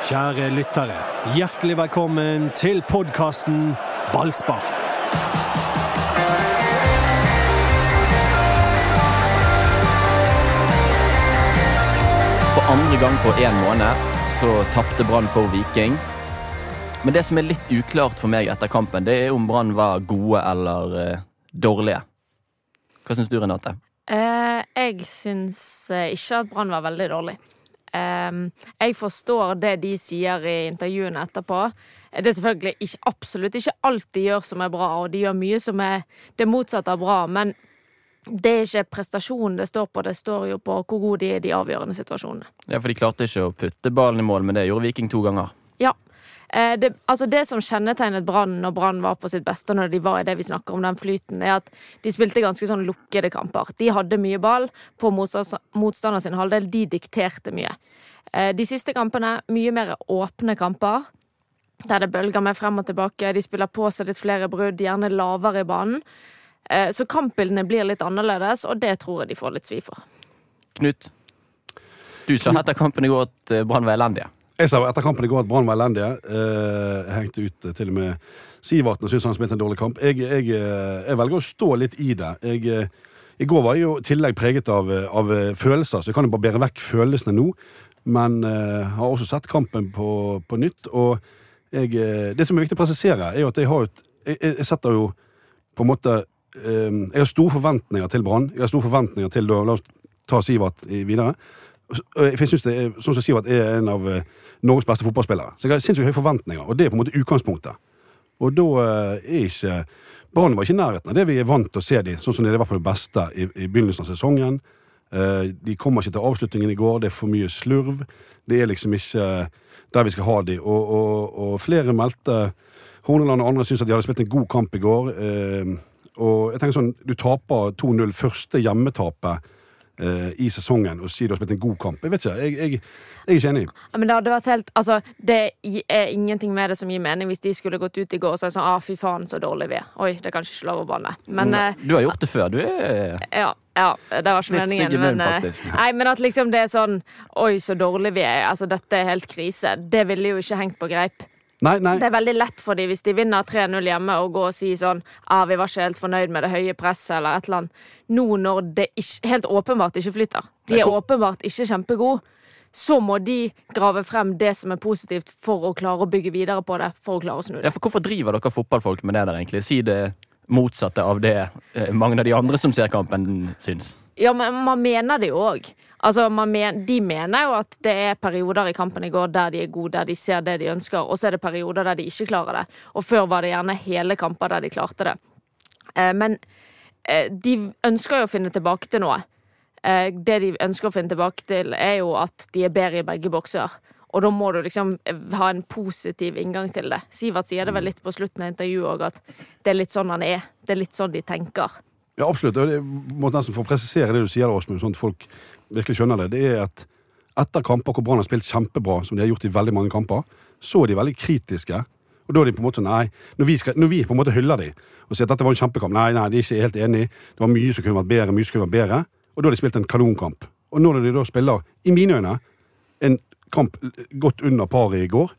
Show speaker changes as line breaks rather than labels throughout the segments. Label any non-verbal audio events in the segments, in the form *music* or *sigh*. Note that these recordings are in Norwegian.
Kjære lyttere, hjertelig velkommen til podkasten Ballspark.
For andre gang på én måned så tapte Brann for Viking. Men det som er litt uklart for meg etter kampen, det er om Brann var gode eller eh, dårlige. Hva syns du, Renate?
Eh, jeg syns eh, ikke at Brann var veldig dårlig. Jeg forstår det de sier i intervjuene etterpå. Det er selvfølgelig ikke, absolutt ikke alt de gjør som er bra, og de gjør mye som er det motsatte av bra, men det er ikke prestasjonen det står på, det står jo på hvor gode de er i de avgjørende situasjonene.
Ja, For de klarte ikke å putte ballen i mål, men det gjorde Viking to ganger.
Ja. Eh, det, altså det som kjennetegnet Brann når Brann var på sitt beste, når de var i det vi snakker om, den flyten, er at de spilte ganske sånn lukkede kamper. De hadde mye ball på motstander sin halvdel, de dikterte mye. Eh, de siste kampene, mye mer åpne kamper. Der det bølger med frem og tilbake, de spiller på seg litt flere brudd, gjerne lavere i banen. Eh, så kampbildene blir litt annerledes, og det tror jeg de får litt svi for.
Knut, du sa etter kampen i går at Brann var elendige.
Jeg sa etter kampen i går at Brann var elendige. Eh, Jeg hengte ut til og med Siverten og syntes han spilte en dårlig kamp. Jeg, jeg, jeg velger å stå litt i det. Jeg, I går var jeg jo i tillegg preget av, av, følelser, så jeg kan jo bare bære vekk følelsene nå. Men uh, har også sett kampen på, på nytt, og det som er viktig å presisere, er jo at jeg har et jeg, setter jo på en måte um, Jeg har store forventninger til Brann. Jeg har store forventninger til La oss ta Sivert videre. Jeg synes det er, sånn som Sivert er en av uh, Norges beste fotballspillere. Så jeg har sinnssykt høye forventninger, og det er på en måte utgangspunktet. Og da uh, er ikke Brann var ikke i nærheten av det vi er vant til å se dem, sånn som det var på det beste i, i begynnelsen av sesongen. De kommer ikke til avslutningen i går, det er for mye slurv. Det er liksom ikke der vi skal ha dem. Og, og, og flere meldte Horneland og andre syntes at de hadde spilt en god kamp i går. Eh, og jeg tenker sånn, Du taper 2-0, første hjemmetapet eh, i sesongen, og si du har spilt en god kamp. Jeg vet ikke, jeg, jeg, jeg er ikke enig.
Ja, men Det hadde vært helt, altså, det er ingenting med det som gir mening hvis de skulle gått ut i går og sagt sånn ah, fy faen, så dårlig vi er. Oi, det er kanskje ikke lov å banne. Men,
eh, du har gjort det før. Du er
Ja. Ja, det var ikke
Litt
meningen. men, eh,
faktisk.
nei, men at liksom det er sånn Oi, så dårlig vi er. Altså, dette er helt krise. Det ville jo ikke hengt på greip.
Nei, nei.
Det er veldig lett for dem hvis de vinner 3-0 hjemme og går og sier sånn ah, 'Vi var ikke helt fornøyd med det høye presset', eller et eller annet. Nå når det ikke, helt åpenbart ikke flyter, de er åpenbart ikke kjempegode, så må de grave frem det som er positivt for å klare å bygge videre på det, for å klare å snu det.
Ja, for Hvorfor driver dere fotballfolk med det der, egentlig? Si det motsatte av det eh, mange av de andre som ser kampen, syns.
Ja, men man mener det jo òg. Altså, men, de mener jo at det er perioder i kampen i går der de er gode, der de ser det de ønsker, og så er det perioder der de ikke klarer det. Og før var det gjerne hele kamper der de klarte det. Eh, men eh, de ønsker jo å finne tilbake til noe. Eh, det de ønsker å finne tilbake til, er jo at de er bedre i begge bokser. Og da må du liksom ha en positiv inngang til det. Sivert sier det vel litt på slutten av intervjuet òg, at det er litt sånn han er. Det er litt sånn de tenker.
Ja, absolutt. og Jeg må nesten få presisere det du sier, Åsmund, sånn at folk virkelig skjønner det. Det er at etter kamper hvor Brann har spilt kjempebra, som de har gjort i veldig mange kamper, så er de veldig kritiske. Og da er de på en måte sånn, nei, Når vi, skal, når vi på en måte hyller de og sier at dette var en kjempekamp Nei, nei, de er ikke helt enig. Det var mye som kunne vært bedre, mye som kunne vært bedre. Og da har de spilt en kanonkamp. Og når de da spiller, i mine øyne, en kamp godt under paret i går,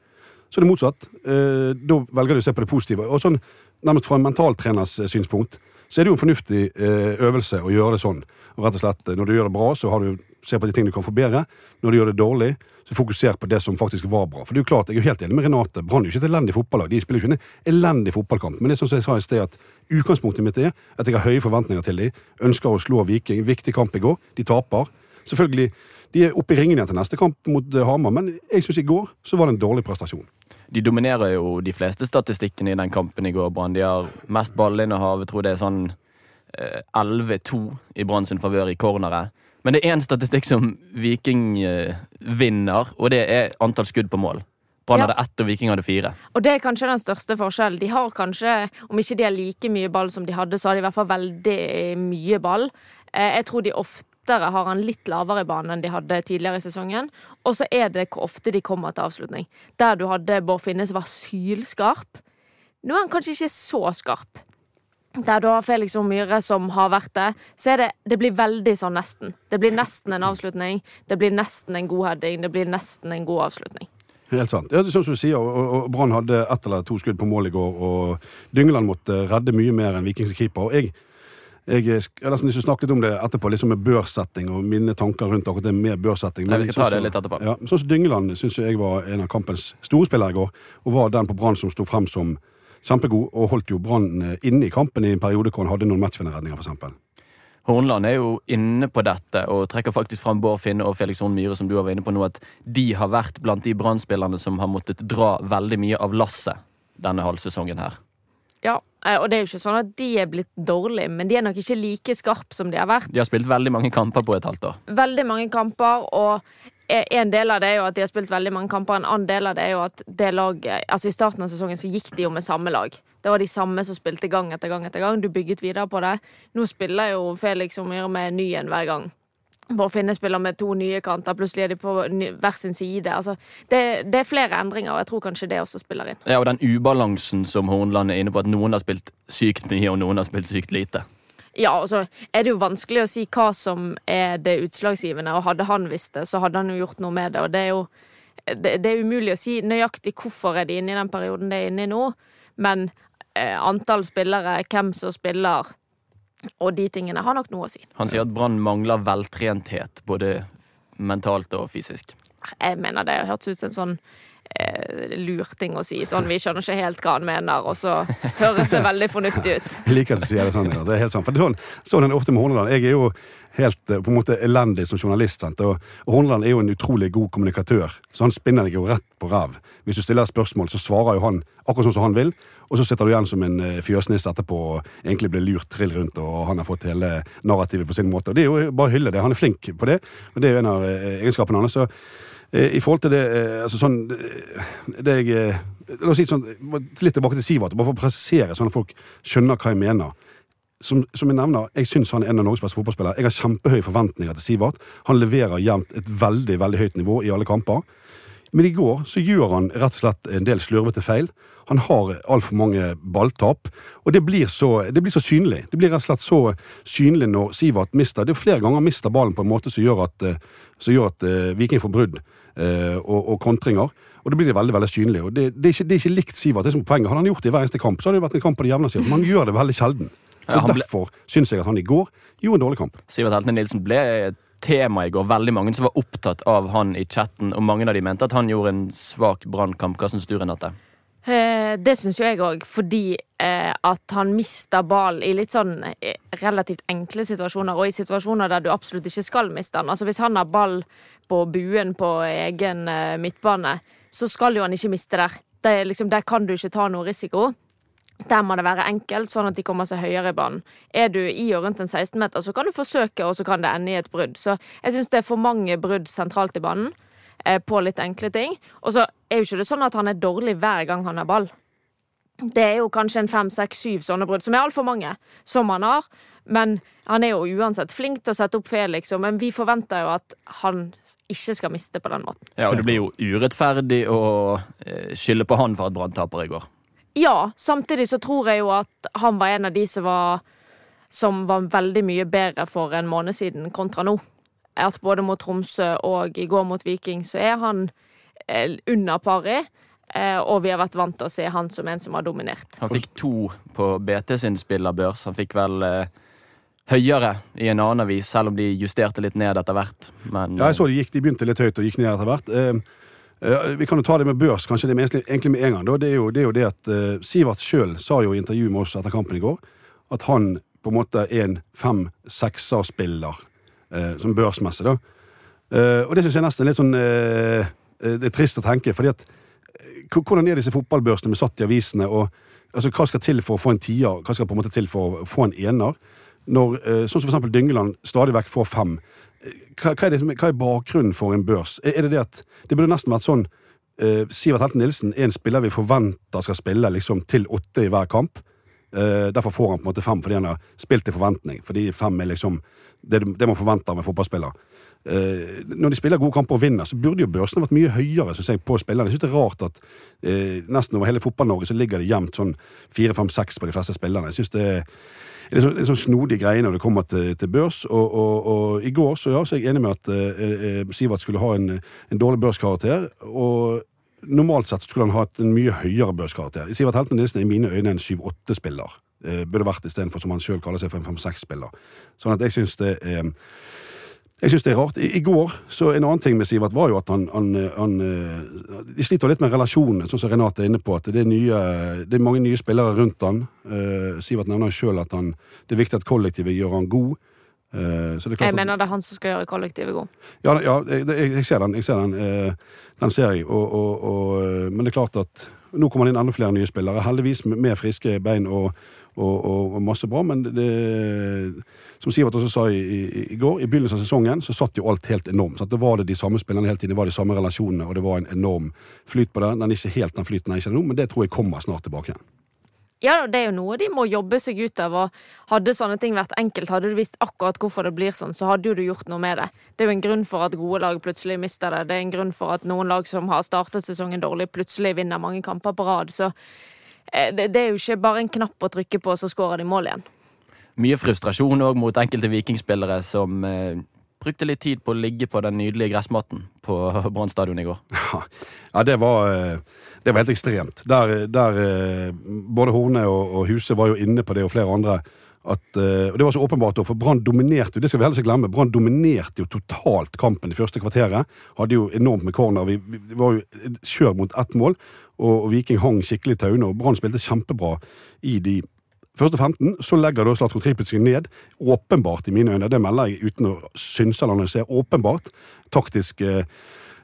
så er det motsatt. Eh, da velger de å se på det positive. Og sånn, nærmest fra en mentaltreners eh, synspunkt, så er det jo en fornuftig eh, øvelse å gjøre det sånn. Og rett og slett, eh, Når du gjør det bra, så har du, ser på de tingene du kan forbedre. Når du gjør det dårlig, så fokuser på det som faktisk var bra. For det er jo klart, Jeg er jo helt enig med Renate. Brann er jo ikke et elendig fotballag. De spiller jo ikke en elendig fotballkamp. Men det er sånn som jeg sa i sted, at utgangspunktet mitt er at jeg har høye forventninger til dem. Ønsker å slå Viking. Viktig kamp i går. De taper. Selvfølgelig, De er oppe i ringen igjen til neste kamp mot eh, Hamar, men jeg syns i går så var det en dårlig prestasjon.
De dominerer jo de fleste statistikkene i den kampen i går, Brann. De har mest ballinnehav. Jeg tror det er sånn eh, 11-2 i Brann sin favør i corneret. Men det er én statistikk som Viking eh, vinner, og det er antall skudd på mål. Brann
Ja.
hadde ett, og Viking hadde fire.
Og det er kanskje den største forskjellen. De har kanskje, om ikke de har like mye ball som de hadde, så har de i hvert fall veldig mye ball. Eh, Jeg tror de oftere har han litt lavere i banen enn de hadde tidligere i sesongen. Og så er det hvor ofte de kommer til avslutning. Der du hadde Bård Finne som var sylskarp. Nå er han kanskje ikke så skarp. Der du har Felix og Myhre som har vært det, så er det Det blir veldig sånn nesten. Det blir nesten en avslutning. Det blir nesten en god heading. Det blir nesten en god avslutning.
Helt sant. Ja, sånn som du sier, og Brann hadde ett eller to skudd på mål i går, og Dyngeland måtte redde mye mer enn Vikings keeper. Og jeg, jeg, jeg har nesten lyst til å snakke litt om det etterpå, liksom med børssetting og mine tanker rundt akkurat det med børssetting.
Nei, vi skal ta
sånn
det litt etterpå.
Ja, sånn som Dyngeland syns jeg var en av kampens store spillere i går, og var den på Brann som sto frem som kjempegod, og holdt jo Brann eh, inne i kampen i en periode hvor han hadde noen matchvinnerredninger, f.eks.
Hornland er jo inne på dette og trekker faktisk fram Bård Finne og Felix Horn Myhre, som du var inne på nå, at de har vært blant de Brann-spillerne som har måttet dra veldig mye av lasset denne halvsesongen her.
Ja, og det er jo ikke sånn at de er blitt dårlige, men de er nok ikke like skarpe som de har vært.
De har spilt veldig mange kamper på et halvt år.
Veldig mange kamper, og en del av det er jo at de har spilt veldig mange kamper. En annen del av det er jo at det laget Altså I starten av sesongen så gikk de jo med samme lag. Det var de samme som spilte gang etter gang etter gang. Du bygget videre på det. Nå spiller jo Felix og Myhre med ny en hver gang. Bård Finne spiller med to nye kanter, plutselig er de på hver sin side. Altså, det, det er flere endringer, og jeg tror kanskje det også spiller inn.
Ja, og den ubalansen som Hornland er inne på, at noen har spilt sykt mye, og noen har spilt sykt lite.
Ja, og så er det jo vanskelig å si hva som er det utslagsgivende, og hadde han visst det, så hadde han jo gjort noe med det, og det er jo det, det er umulig å si nøyaktig hvorfor er de inne i den perioden de er inne i nå, men eh, antall spillere, hvem som spiller, og de tingene har nok noe å si.
Han sier at Brann mangler veltrenthet, både mentalt og fysisk.
Jeg mener det hørtes ut som en sånn eh, lurting å si, sånn vi skjønner ikke helt hva han mener, og så høres det veldig fornuftig ut. *laughs*
Jeg liker at du sier det sånn. Ja. Det er helt sant. For det er sånn, sånn er det ofte med Horneland. Jeg er jo helt eh, på en måte elendig som journalist. Sant? Og, og Horneland er jo en utrolig god kommunikatør, så han spinner deg jo rett på ræv. Hvis du stiller et spørsmål, så svarer jo han akkurat sånn som han vil. Og så sitter du igjen som en eh, fjøsnisse etterpå og egentlig blir lurt trill rundt, og han har fått hele narrativet på sin måte. Og det er jo bare å hylle det. Han er flink på det, og det er jo en av eh, egenskapene hans. Så eh, i forhold til det altså sånn det jeg La oss si sånn, litt tilbake til Sivert, bare for å presisere, sånn at folk skjønner hva jeg mener som, som jeg nevner, jeg syns han er en av Norges beste fotballspillere. Jeg har kjempehøye forventninger til Sivert. Han leverer jevnt et veldig veldig høyt nivå i alle kamper. Men i går så gjør han rett og slett en del slurvete feil. Han har altfor mange balltap, og det blir, så, det blir så synlig. Det blir rett og slett så synlig når Sivert mister Det er flere ganger han mister ballen på en måte som gjør at, eh, som gjør at eh, Viking får brudd eh, og, og kontringer. Og da blir det veldig veldig synlig. Og det, det, er ikke, det er ikke likt Sivert. det som er poenget. Hadde han gjort det i hver eneste kamp, så hadde det vært en kamp på det jevne. Men han gjør det veldig sjelden.
Ja,
Og
han ble-
Derfor syns jeg at han i går gjorde en dårlig kamp.
Sivert Heltene Nilsen ble tema i går. Veldig mange som var opptatt av han i chatten, og mange av de mente at han gjorde en svak brannkamp. Hva syns du, Renate?
Eh, det syns jo jeg òg, fordi eh, at han mister ball i litt sånn eh, relativt enkle situasjoner, og i situasjoner der du absolutt ikke skal miste den. Altså Hvis han har ball på buen på egen midtbane, så skal jo han ikke miste der. Det liksom, der kan du ikke ta noe risiko. Der må det være enkelt, sånn at de kommer seg høyere i banen. Er du i og rundt en 16-meter, så kan du forsøke, og så kan det ende i et brudd. Så jeg syns det er for mange brudd sentralt i banen eh, på litt enkle ting. Og så er jo ikke det sånn at han er dårlig hver gang han har ball. Det er jo kanskje en fem, seks, syv sånne brudd, som er altfor mange, som han har. Men han er jo uansett flink til å sette opp Felix, liksom. men vi forventer jo at han ikke skal miste på den måten.
Ja, og Det blir jo urettferdig å eh, skylde på han for at Brann taper i går.
Ja, samtidig så tror jeg jo at han var en av de som var som var veldig mye bedre for en måned siden kontra nå. At både mot Tromsø og i går mot Viking så er han eh, under pari. Eh, og vi har vært vant til å se han som en som har dominert.
Han fikk to på BT sin spillerbørs. Han fikk vel eh, høyere i en annen avis, selv om de justerte litt ned etter hvert. Men
Ja, jeg så de, gikk, de begynte litt høyt og gikk ned etter hvert. Vi kan jo ta det med børs, kanskje det med, egentlig med en gang. Det, er jo, det er jo det at eh, Sivert sjøl sa jo i intervju med oss etter kampen i går at han på en måte er en fem-sekserspiller eh, som børsmessig, da. Eh, og det syns jeg nesten er litt sånn eh, eh, Det er trist å tenke, fordi at hvordan er disse fotballbørsene med satt i avisene, og altså, hva skal til for å få en tier, hva skal på en måte til for å få en ener? Når, eh, sånn som eksempel Dyngeland stadig vekk får fem. Eh, Hva, er det, hva er bakgrunnen for en børs? Er, det det at Det burde nesten vært sånn eh, Sivert Helten Nilsen er en spiller vi forventer skal spille liksom til åtte i hver kamp. Eh, derfor får han på en måte fem fordi han har spilt til forventning. Fordi fem er liksom det, det man forventer en fotballspiller. Eh, når de spiller gode kamper og vinner, så burde jo børsene vært mye høyere synes jeg, på spillerne. Jeg synes det er rart at eh, nesten over hele Fotball-Norge så ligger det jevnt sånn fire, fem, seks på de fleste spillerne. Jeg synes det er er sånn, en sånn snodig greie når det kommer til, til børs. Og, og, og i går så, ja, så er jeg enig med at eh, eh, Sivert skulle ha en, en dårlig børskarakter. Og normalt sett skulle han hatt en mye høyere børskarakter. Sivert Helten Nilsen er i mine øyne en 7-8-spiller. Eh, burde vært istedenfor som han sjøl kaller seg for en 5-6-spiller. Sånn at jeg syns det er jeg synes det er rart. I, I går så En annen ting med Sivert var jo at han, han, han eh, De sliter litt med relasjonene, sånn som Renate er inne på. at Det er, nye, det er mange nye spillere rundt han. Uh, Sivert nevner sjøl at han, det er viktig at kollektivet gjør han god. Uh,
så det klart jeg mener det er han som skal gjøre kollektivet god.
Ja, ja jeg, jeg, ser den. Jeg ser den, uh, den ser jeg. Og, og, og, men det er klart at nå kommer det inn enda flere nye spillere. Heldigvis med friske bein og, og, masse bra. Men det, som Sivert også sa i, i, i, går, i begynnelsen av sesongen så satt jo alt helt enormt. Så det var det de samme spillerne hele tiden, det var de samme relasjonene, og det var en enorm flyt på det. Den er ikke helt den flyten er ikke nå, men det tror jeg kommer snart tilbake igjen.
Ja, det er jo noe de må jobbe seg ut av. og Hadde sånne ting vært enkelt, hadde du visst akkurat hvorfor det blir sånn, så hadde jo du gjort noe med det. Det er jo en grunn for at gode lag plutselig mister det. Det er en grunn for at noen lag som har startet sesongen dårlig, plutselig vinner mange kamper på rad. Så eh, det, det er jo ikke bare en knapp å trykke på, så skårer de mål igjen
mye frustrasjon òg mot enkelte vikingspillere som eh, brukte litt tid på å ligge på den nydelige gressmatten på *laughs* Brann stadion i går.
Ja, det var, eh, det var helt ekstremt. Der, der eh, både Horne og, og Huse var jo inne på det, og flere andre. At, og Det var så åpenbart, for Brann dominerte jo det skal vi ikke glemme, Brann dominerte jo totalt kampen i første kvarteret. Hadde jo enormt med corner. Vi, vi var jo kjør mot ett mål, og, og Viking hang skikkelig i tauene. Brann spilte kjempebra i de Første 15, så legger da Slatko Tripic seg ned. Åpenbart, i mine øyne. Det melder jeg uten å synse eller analysere. Åpenbart. Taktisk eh,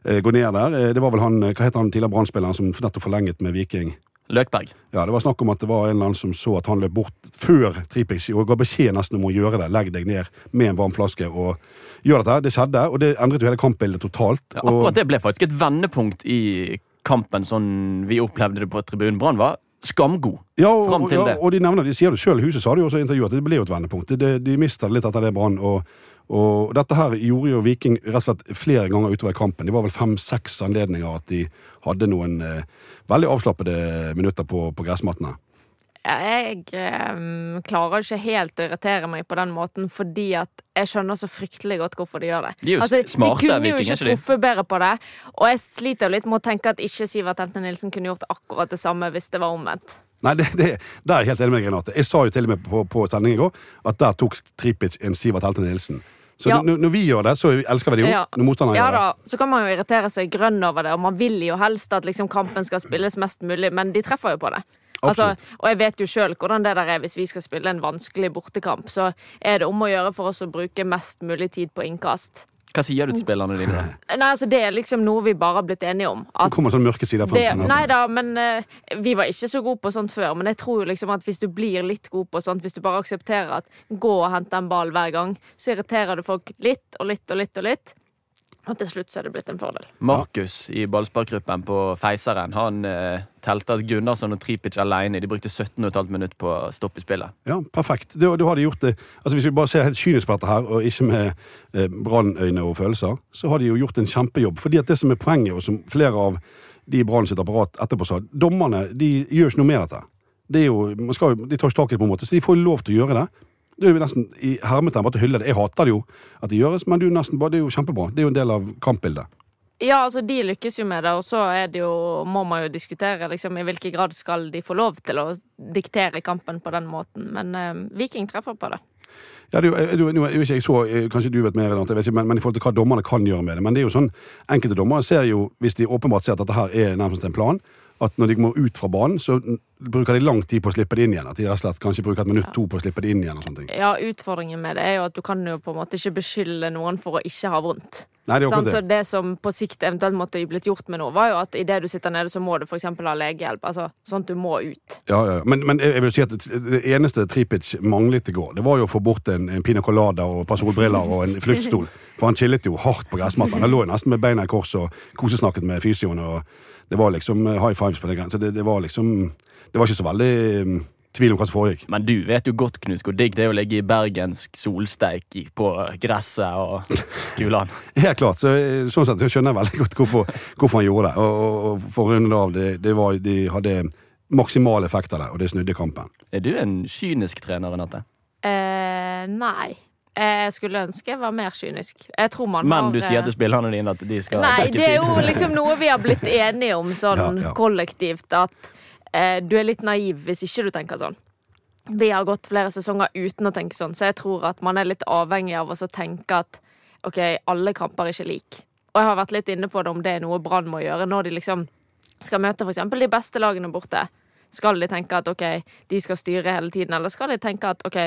eh gå ned der. Eh, det var vel han, eh, hva heter han tidligere brann som nettopp forlenget med Viking?
Løkberg.
Ja, Det var snakk om at det var en eller annen som så at han løp bort før Tripic og ga beskjed nesten om å gjøre det. Legg deg ned med en varm flaske og gjør dette. Det skjedde, og det endret jo hele kampbildet totalt.
Ja, akkurat det ble faktisk et vendepunkt i kampen sånn vi opplevde det på tribunen. Brann var skamgod
ja, og, ja, det. Og de nevner, de sier det sjøl, Huset sa det jo også i intervjuet, at det ble jo et vendepunkt. De, de mista det litt etter det Brann. Og, og, dette her gjorde jo Viking rett og slett flere ganger utover i kampen. Det var vel fem-seks anledninger at de hadde noen eh, veldig avslappede minutter på, på gressmattene
jeg um, klarer ikke helt å irritere meg på den måten, fordi at jeg skjønner så fryktelig godt hvorfor de gjør det.
De er jo altså, smarte,
De kunne jo ikke truffet bedre på det, og jeg sliter litt med å tenke at ikke Sivert Hente Nilsen kunne gjort akkurat det samme hvis det var omvendt.
Nei, det, det, det er jeg helt enig med Renate. Jeg sa jo til og med på, på sending i går at der tok Tripic en Sivert Helte Nilsen. Så ja. når vi gjør det, så elsker vi det jo. Ja. Når motstanderen
ja,
gjør det.
Da, så kan man jo irritere seg grønn over det, og man vil jo helst at liksom, kampen skal spilles mest mulig, men de treffer jo på det. Altså, og jeg vet jo sjøl hvordan det der er hvis vi skal spille en vanskelig bortekamp. Så er det om å gjøre for oss å bruke mest mulig tid på innkast.
Hva sier du til spillerne dine? *laughs*
Nei, altså Det er liksom noe vi bare har blitt enige om.
At det kommer sånn mørke sider frem.
Nei da, men uh, vi var ikke så gode på sånt før. Men jeg tror jo liksom at hvis du blir litt god på sånt, hvis du bare aksepterer at gå og hente en ball hver gang, så irriterer du folk litt og litt og litt og litt. Og til slutt så er det blitt en fordel.
Markus i ballsparkgruppen på Feiseren han eh, telte at Gunnarsson og Tripic alene de brukte 17,5 minutter på å stoppe spillet.
Ja, perfekt. Du, du hadde gjort det Altså Hvis vi bare ser helt kynisk på dette her, og ikke med eh, brannøyne og følelser, så har de jo gjort en kjempejobb. Fordi at det som er poenget, og som flere av de i Brann sitt apparat etterpå sa, dommerne de gjør ikke noe med dette. Det er jo, man skal, de tar ikke tak i det på en måte, så de får lov til å gjøre det. Det er jo nesten i hermetegn bare til hylle det. Jeg hater det jo at det gjøres, men det er jo, nesten, det er jo kjempebra. Det er jo en del av kampbildet.
Ja, altså de lykkes jo med det, og så er det jo, må man jo diskutere liksom, i hvilken grad skal de få lov til å diktere kampen på den måten. Men eh, Viking treffer på det.
Ja, det er jo, jeg, jeg så, eh, Kanskje du vet mer, enn jeg vet ikke, men, men, i forhold til hva dommerne kan gjøre med det. Men det er jo sånn, enkelte dommere ser jo, hvis de åpenbart ser at dette her er nærmest en plan, at når de må ut fra banen, så bruker de lang tid på å slippe det inn igjen. At de rett og slett kanskje bruker et minutt to på å slippe det inn igjen. og sånne ting.
Ja, Utfordringen med det er jo at du kan jo på en måte ikke beskylde noen for å ikke ha vondt.
Nei, det
sånn, det. Så det som på sikt eventuelt måtte blitt gjort med noe, var jo at idet du sitter nede, så må du f.eks. ha legehjelp. Altså sånn at du må ut.
Ja, ja. Men, men, jeg vil si at det eneste Tripic manglet i går, det var jo å få bort en, en pina colada og et par solbriller og en *laughs* fluktstol. For han chillet jo hardt på gressmatta. Han lå jo nesten med beina i kors og kosesnakket med fysioen. og det var liksom eh, high fives på det grenset. Det, det, var liksom Det var ikke så veldig um, tvil om hva som foregikk.
Men du vet jo godt, Knut, hvor digg det er å ligge i bergensk solsteik på gresset og kulene.
Helt *laughs* klart. Så, eh, sånn sett så skjønner jeg veldig godt hvorfor, hvorfor han gjorde det. Og, og, og for å runde av, det, det var, de hadde maksimal effekt av det, og det snudde kampen.
Er du en kynisk trener, Renate?
Eh, nei. Jeg skulle ønske jeg var mer kynisk. Jeg tror man
Men
har
du sier
eh,
til spillerne dine at de skal
Nei, det er jo liksom noe vi har blitt *laughs* enige om sånn
Ja, ja.
kollektivt, at eh, du er litt naiv hvis ikke du tenker sånn. Vi har gått flere sesonger uten å tenke sånn, så jeg tror at man er litt avhengig av å tenke at OK, alle kamper er ikke lik. Og jeg har vært litt inne på det om det er noe Brann må gjøre når de liksom skal møte eksempel de beste lagene borte. Skal de tenke at OK, de skal styre hele tiden, eller skal de tenke at OK,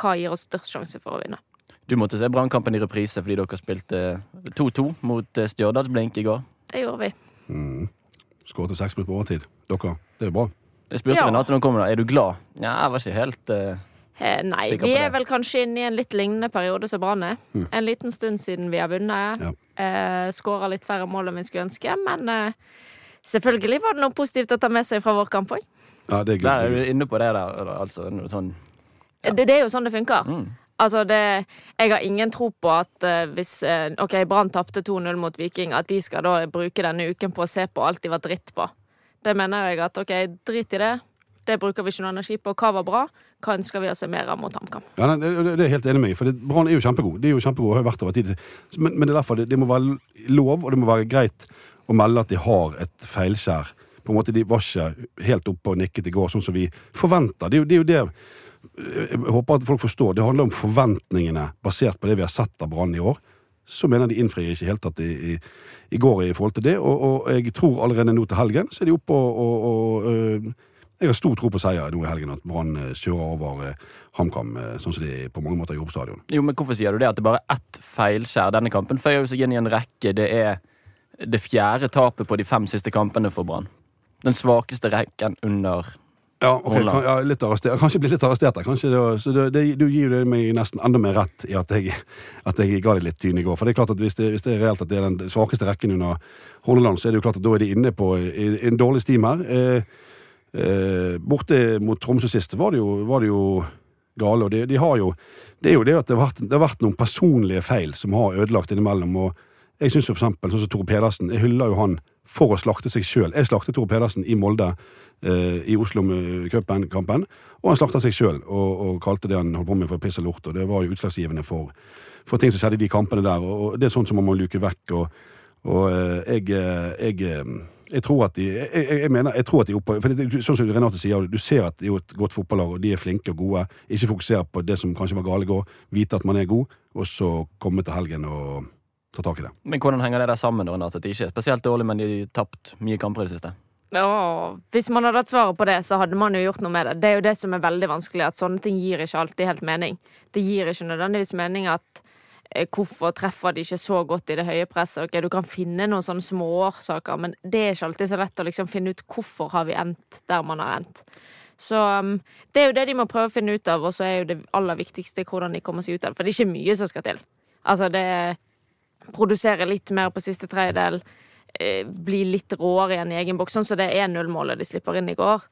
hva gir oss størst sjanse for å vinne?
Du måtte se Brannkampen i reprise fordi dere spilte 2-2 mot eh, Stjørdalsblink i går.
Det gjorde vi.
Mm. Skåret seks minutter på overtid. Dere, det er bra.
Jeg spurte
Ja.
Renate når hun kom da, er du glad. Ja, jeg var ikke helt uh,
Eh, nei,
Sikker
vi
på
er vel kanskje inne i en litt lignende periode som Brann er.
Mm.
En liten stund siden vi har vunnet.
Ja.
Eh, Skåra litt færre mål enn vi skulle ønske, men eh, selvfølgelig var det noe positivt å ta med seg fra vår kamp òg.
Ja, det er
Der er du inne på det der. Altså, noe sånn.
Det, det er jo sånn det funker.
mm.
Altså det, jeg har ingen tro på at eh, hvis eh, Ok, Brann tapte 2-0 mot Viking, at de skal da bruke denne uken på å se på alt de var dritt på. Det mener jeg at ok, drit i det. Det bruker vi ikke noe energi på. Hva var bra? Hva ønsker vi å se mer av mot HamKam?
Ja, nei, det, det er jeg helt enig med meg, for Brann er jo kjempegod. De er jo kjempegode og har vært over tid. Men, men det er derfor det, det må være lov, og det må være greit å melde at de har et feilskjær. På en måte, De var ikke helt oppe og nikket i går, sånn som vi forventer. Det er jo det, er jo det jeg håper at folk forstår. Det handler om forventningene basert på det vi har sett av Brann i år. Så mener de innfrir ikke helt at de, i, i går i forhold til det. Og, og jeg tror allerede nå til helgen så er de oppe og, og, og øh, Jeg har stor tro på seier nå i helgen, at Brann øh, kjører over øh, HamKam, sånn som de på mange måter gjorde på stadion.
Jo, men hvorfor sier du det? At det bare er ett feilskjær? Denne kampen føyer seg inn i en rekke. Det er det fjerde tapet på de fem siste kampene for Brann. Den svakeste rekken under
Ja,
okay,
kan, ja litt arrestert. Kanskje bli litt arrestert der. Kanskje det, så det, det, du gir det meg nesten enda mer rett i at jeg, at jeg ga det litt tyn i går. For det er klart at hvis det, hvis det er reelt at det er den svakeste rekken under Horneland, så er det jo klart at da er de inne på i en dårlig stim her. Eh, eh, borte mot Tromsø sist var det jo, var det jo gale, og de, de har jo Det er jo det at det har, vært, det har vært noen personlige feil som har ødelagt innimellom. og jeg synes jo for eksempel, sånn som Tore Pedersen, jeg hyller jo han for å slakte seg sjøl. Jeg slaktet Tore Pedersen i Molde i Oslo-kampen, og han slakta seg sjøl og, og kalte det han holdt på med for piss og lort. og Det var jo utslagsgivende for, for ting som skjedde i de kampene der. og, Det er sånt som man må luke vekk. og, og eh, jeg, eh, jeg, eh, jeg tror at de jeg, jeg, mener, jeg tror at de oppe for det, Sånn som Renate sier, du ser at det er jo et godt fotballag, og de er flinke og gode. Ikke fokusere på det som kanskje var gale i går, vite at man er god, og så komme til helgen og ta tak i det.
Men hvordan henger det der sammen? Renate? At de ikke er spesielt dårlig, men de har tapt mye kamper i det siste?
Åh, hvis man hadde hatt svaret på det, så hadde man jo gjort noe med det. Det er jo det som er veldig vanskelig, at sånne ting gir ikke alltid helt mening. Det gir ikke nødvendigvis mening at eh, hvorfor treffer de ikke så godt i det høye presset. Ok, Du kan finne noen sånne småårsaker, men det er ikke alltid så lett å liksom finne ut hvorfor har vi endt der man har endt. Så um, det er jo det de må prøve å finne ut av, og så er jo det aller viktigste hvordan de kommer seg ut av det. For det er ikke mye som skal til. Altså, det produsere litt mer på siste tredjedel, bli litt råere igjen i egen boks, sånn som det er nullmålet de slipper inn i går.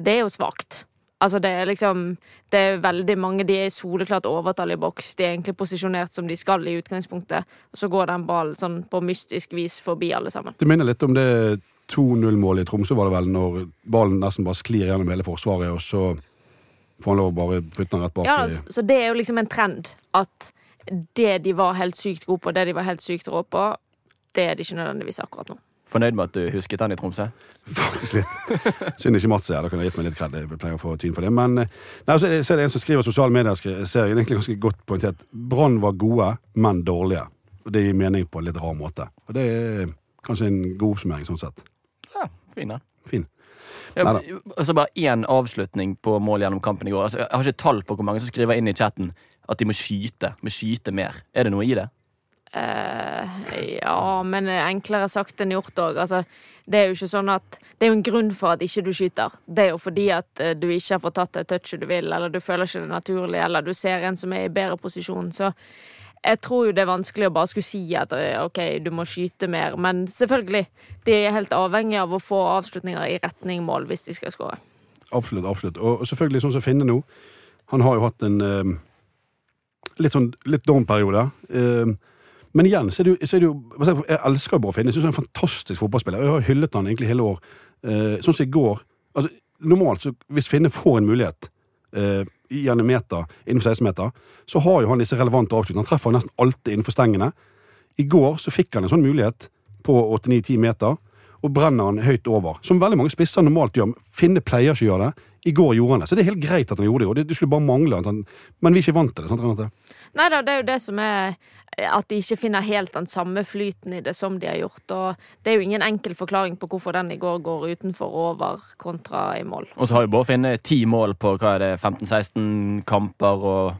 Det er jo svakt. Altså, det er liksom Det er veldig mange De er soleklart overtall i boks. De er egentlig posisjonert som de skal i utgangspunktet, og så går den ballen sånn på mystisk vis forbi alle sammen.
Det minner litt om det 2-0-målet i Tromsø, var det vel, når ballen nesten bare sklir gjennom hele forsvaret, og så får han lov å bare putte den rett bak.
Ja, så det er jo liksom en trend at det de var helt sykt gode på, det de var helt sykt rå på, det er de ikke nødvendigvis akkurat nå.
Fornøyd med at du husket den i Tromsø?
Faktisk litt. Synd ikke Mats er her, da kunne jeg gitt meg litt kred. Jeg pleier å få tyn for det. Men eh, nei, så er det, så er det en som skriver sosiale medier-serien, ser egentlig ganske godt poengtert. Brann var gode, men dårlige. Og det gir mening på en litt rar måte. Og det er kanskje en god oppsummering sånn sett.
Ja, fin den.
Fin.
Ja,
og
så bare én avslutning på mål gjennom kampen i går. Altså, jeg har ikke tall på hvor mange som skriver inn i chatten at de må skyte. Må skyte mer. Er det noe i det?
Eh, ja, men enklere sagt enn gjort òg. Altså, det er jo ikke sånn at Det er jo en grunn for at ikke du skyter. Det er jo fordi at eh, du ikke har fått tatt det touchet du vil, eller du føler ikke det naturlig, eller du ser en som er i bedre posisjon. Så jeg tror jo det er vanskelig å bare skulle si at eh, OK, du må skyte mer, men selvfølgelig. De er helt avhengig av å få avslutninger i retning mål hvis de skal skåre.
Absolutt. absolutt. Og selvfølgelig, sånn som Finne nå. Han har jo hatt en eh, litt sånn litt down-periode. Eh, men igjen så er det jo, er det jo Jeg elsker Bård Finne. Jeg synes han er en fantastisk fotballspiller. Jeg har hyllet han egentlig hele år. Eh, sånn som i går altså, Normalt, hvis Finne får en mulighet eh, gjennom meter, innenfor 16 meter, så har jo han disse relevante avslutningene. Han treffer nesten alltid innenfor stengene. I går så fikk han en sånn mulighet på 8-9-10 meter, og brenner han høyt over. Som veldig mange spisser normalt gjør. Finne pleier ikke å gjøre det. I går gjorde han det. Så det er helt greit at han gjorde det. og det, det skulle bare mangle. han- Men vi er ikke vant til det. sant, Renate?
Nei da, det er jo det som er at de ikke finner helt den samme flyten i det som de har gjort. Og det er jo ingen enkel forklaring på hvorfor den i går går utenfor over kontra i mål.
Og så har jo bare funnet ti mål på hva er det, 15-16 kamper, og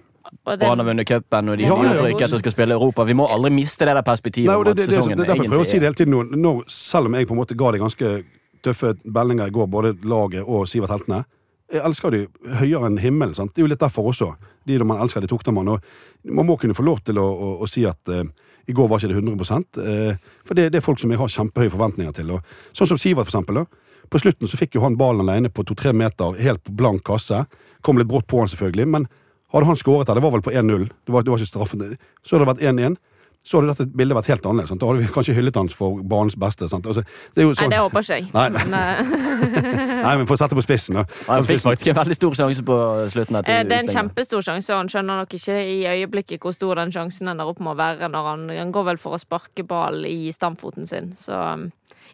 Og det-
Brann har vunnet cupen, og de
Ja, ja, ja.
å skal spille Europa. Vi må aldri miste det der perspektivet
Nei, det, det, det, det, det er derfor jeg prøver å si det hele tiden nå, når, selv om jeg på en måte ga de ganske tøffe bellinger i går, både laget og Sivert Heltene. Jeg elsker de høyere enn himmelen. sant? Det er jo litt derfor også. De man elsker, de tukter man. Og man må kunne få lov til å, å, å si at eh, i går var ikke det 100 eh, For det, det er folk som jeg har kjempehøye forventninger til. Og, sånn som Sivert, for eksempel. Da. På slutten så fikk jo han ballen alene på to-tre meter, helt på blank kasse. Kom litt brått på han, selvfølgelig. Men hadde han skåret der, det var vel på 1-0, det, det var ikke straffen, så hadde det vært 1-1. Så hadde dette bildet vært helt annerledes. Sant? Da hadde vi kanskje hyllet hans for banens beste. Sant? Altså, det er jo
Nei,
sånn,
det håper ikke jeg.
Nei.
Men, eh, *laughs*
Nei, men for å sette på spissen, da.
Han fikk faktisk en veldig stor sjanse på slutten.
eh, det er en kjempestor sjanse, og han skjønner nok ikke i øyeblikket hvor stor den sjansen ender opp med å være når han, han går vel for å sparke ball i stamfoten sin. Så um,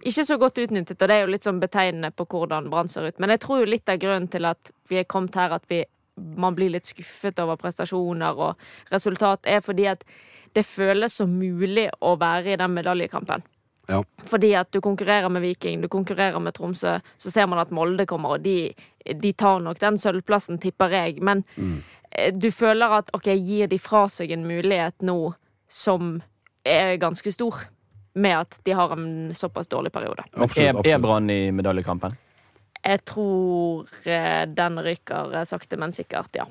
ikke så godt utnyttet, og det er jo litt sånn betegnende på hvordan Brann ser ut. Men jeg tror jo litt av grunnen til at vi er kommet her, at vi, man blir litt skuffet over prestasjoner og resultat, er fordi at det føles som mulig å være i den medaljekampen.
Ja.
Fordi at du konkurrerer med Viking, du konkurrerer med Tromsø, så ser man at Molde kommer, og de, de tar nok den sølvplassen, tipper jeg. Men mm. du føler at ok, gir de fra seg en mulighet nå som er ganske stor, med at de har en såpass dårlig periode.
Absolutt.
Er, er. Brann i medaljekampen?
Jeg tror eh, den ryker eh, sakte, men sikkert, ja.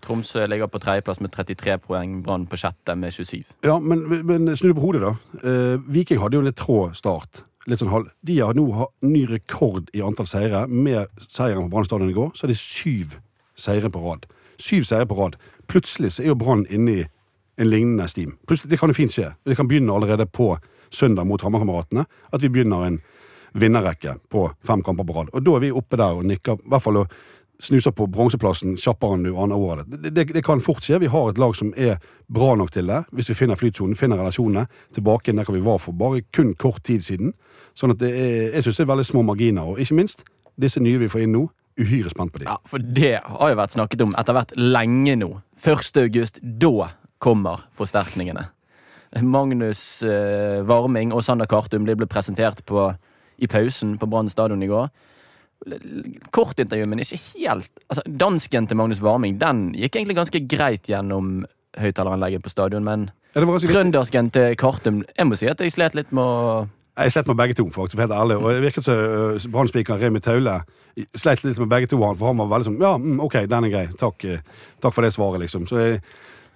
Tromsø ligger på tredjeplass med 33 poeng, Brann på sjette med 27.
Ja, men, men snu det på hodet, da. Eh, Viking hadde jo en litt trå start. Litt sånn halv. De har nå ha- ny rekord i antall seire. Med seieren på Brann stadion i går, så er det syv seire på rad. Syv seire på rad. Plutselig så er jo Brann inne i en lignende stim. Plutselig, Det kan jo fint skje. Det kan begynne allerede på søndag mot Hammerkameratene. At vi begynner en vinnerrekke på fem kamper på rad. Og da er vi oppe der og nikker, i hvert fall og snuser på bronseplassen kjappere enn du aner ordet. Det, det, det kan fort skje. Vi har et lag som er bra nok til det, hvis vi finner flytsonen, finner relasjonene tilbake der vi var for bare kun kort tid siden. Sånn at er, jeg syns det er veldig små marginer. Og ikke minst disse nye vi får inn nå. Uhyre spent på dem.
Ja, for det har jo vært snakket om etter hvert lenge nå. 1. august, da kommer forsterkningene. Magnus eh, Varming og Sander Kartum ble presentert på, i pausen på Brann stadion i går. L- l- Kort intervju, men ikke helt altså, Dansken til Magnus Warming den gikk egentlig ganske greit gjennom høyttaleranlegget på stadion, men
Ja,
trøndersken til Kartum Jeg må si at jeg slet litt med å
Jeg slet med begge to, for helt ærlig. Og det virket som brannspikeren Brann-spikeren Remi Taule sleit litt med begge to, han, for han var veldig sånn Ja, mm, OK, den er grei. Takk, eh, takk for det svaret, liksom. Så jeg,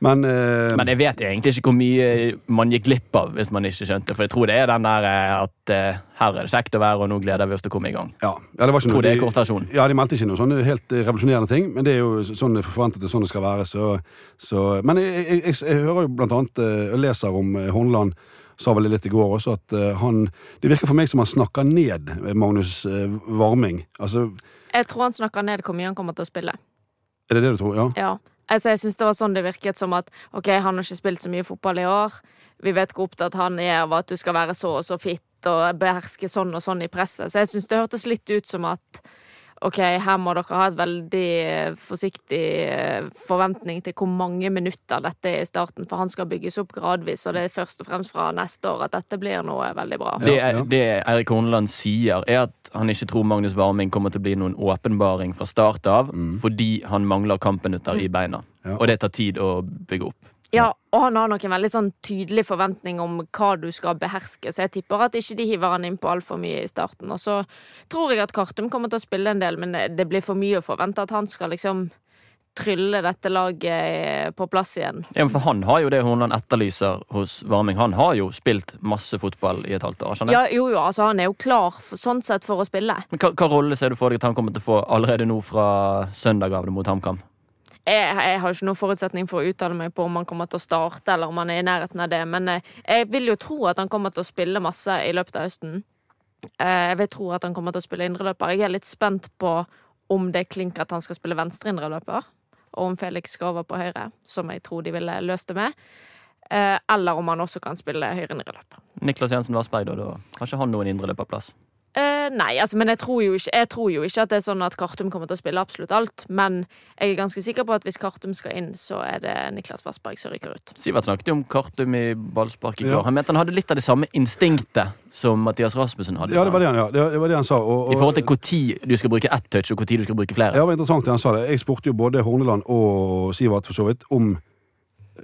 men uh,
Men jeg vet egentlig ikke hvor mye man gikk glipp av hvis man ikke skjønte. For jeg tror det er den der eh, at uh, her er det kjekt å være, og nå gleder vi oss til å komme i gang.
ja, ja, det var ikke
Jeg tror det er
de-
kortversjonen.
Ja, de meldte ikke noe sånne helt revolusjonerende ting, men det er jo sånn forventet det sånn det skal være. Så, så, men jeg, jeg, jeg, jeg hører jo blant annet eh, og leser om Hornland sa vel litt i går også at han Det virker for meg som han snakker ned Magnus Varming. Altså,
Jeg tror han snakker ned hvor mye han kommer til å spille.
er det det du tror? Ja.
Ja. Altså, jeg synes det var sånn det virket som at OK, han har ikke spilt så mye fotball i år. Vi vet hvor opptatt han er av at du skal være så og så fit og beherske sånn og sånn i presset. Så jeg synes det hørtes litt ut som at OK, her må dere ha et veldig eh, forsiktig eh, forventning til hvor mange minutter dette er i starten, for han skal bygges opp gradvis, og det er først og fremst fra neste år at dette blir noe veldig bra.
Det, er- det Eirik Horneland sier, er at han ikke tror Magnus Warming kommer til å bli noen åpenbaring fra start av, fordi han mangler kampminutter i beina.
Ja.
Og det tar tid å bygge opp.
Ja, og han har nok en veldig sånn tydelig forventning om hva du skal beherske, så jeg tipper at ikke de hiver han inn på altfor mye i starten. Og så tror jeg at Kartum kommer til å spille en del, men det- blir for mye å forvente at han skal liksom trylle dette laget på plass igjen.
Ja, men for han har jo det Hornland etterlyser hos Varming. Han har jo spilt masse fotball i et halvt år. skjønner?
Ja, jo, jo, altså han er jo klar for, sånn sett for å spille.
Men hva, hva rolle ser du for deg at han kommer til å få allerede nå fra søndag av det mot HamKam?
Jeg, jeg har ikke noen forutsetning for å uttale meg på om han kommer til å starte, eller om han er i nærheten av det, men eh, jeg vil jo tro at han kommer til å spille masse i løpet av høsten. Eh, Jeg vil tro at han kommer til å spille indreløper. Jeg er litt spent på om det klinker at han skal spille venstre indreløper, og om Felix skal over på høyre, som jeg tror de ville løst det med. Eh, eller om han også kan spille høyre indreløper.
Niklas Jensen Vassberg, da, da har ikke han noen indreløperplass?
Eh, nei, altså, men jeg tror, jo ikke, jeg tror jo ikke at det er sånn at Kartum kommer til å spille absolutt alt. Men jeg er ganske sikker på at hvis Kartum skal inn, så er det Niklas Vassberg som ryker ut.
Sivert snakket jo om Kartum i ballspark i går.
Ja.
Han mente han hadde litt av det samme instinktet som Mathias Rasmussen hadde.
Ja, det var det han, ja. det, det var det han sa. Og, og,
I forhold til når du skal bruke ett touch, og når du skal bruke flere.
Ja, det var interessant det han sa det. Jeg spurte jo både Horneland og Sivert for så vidt om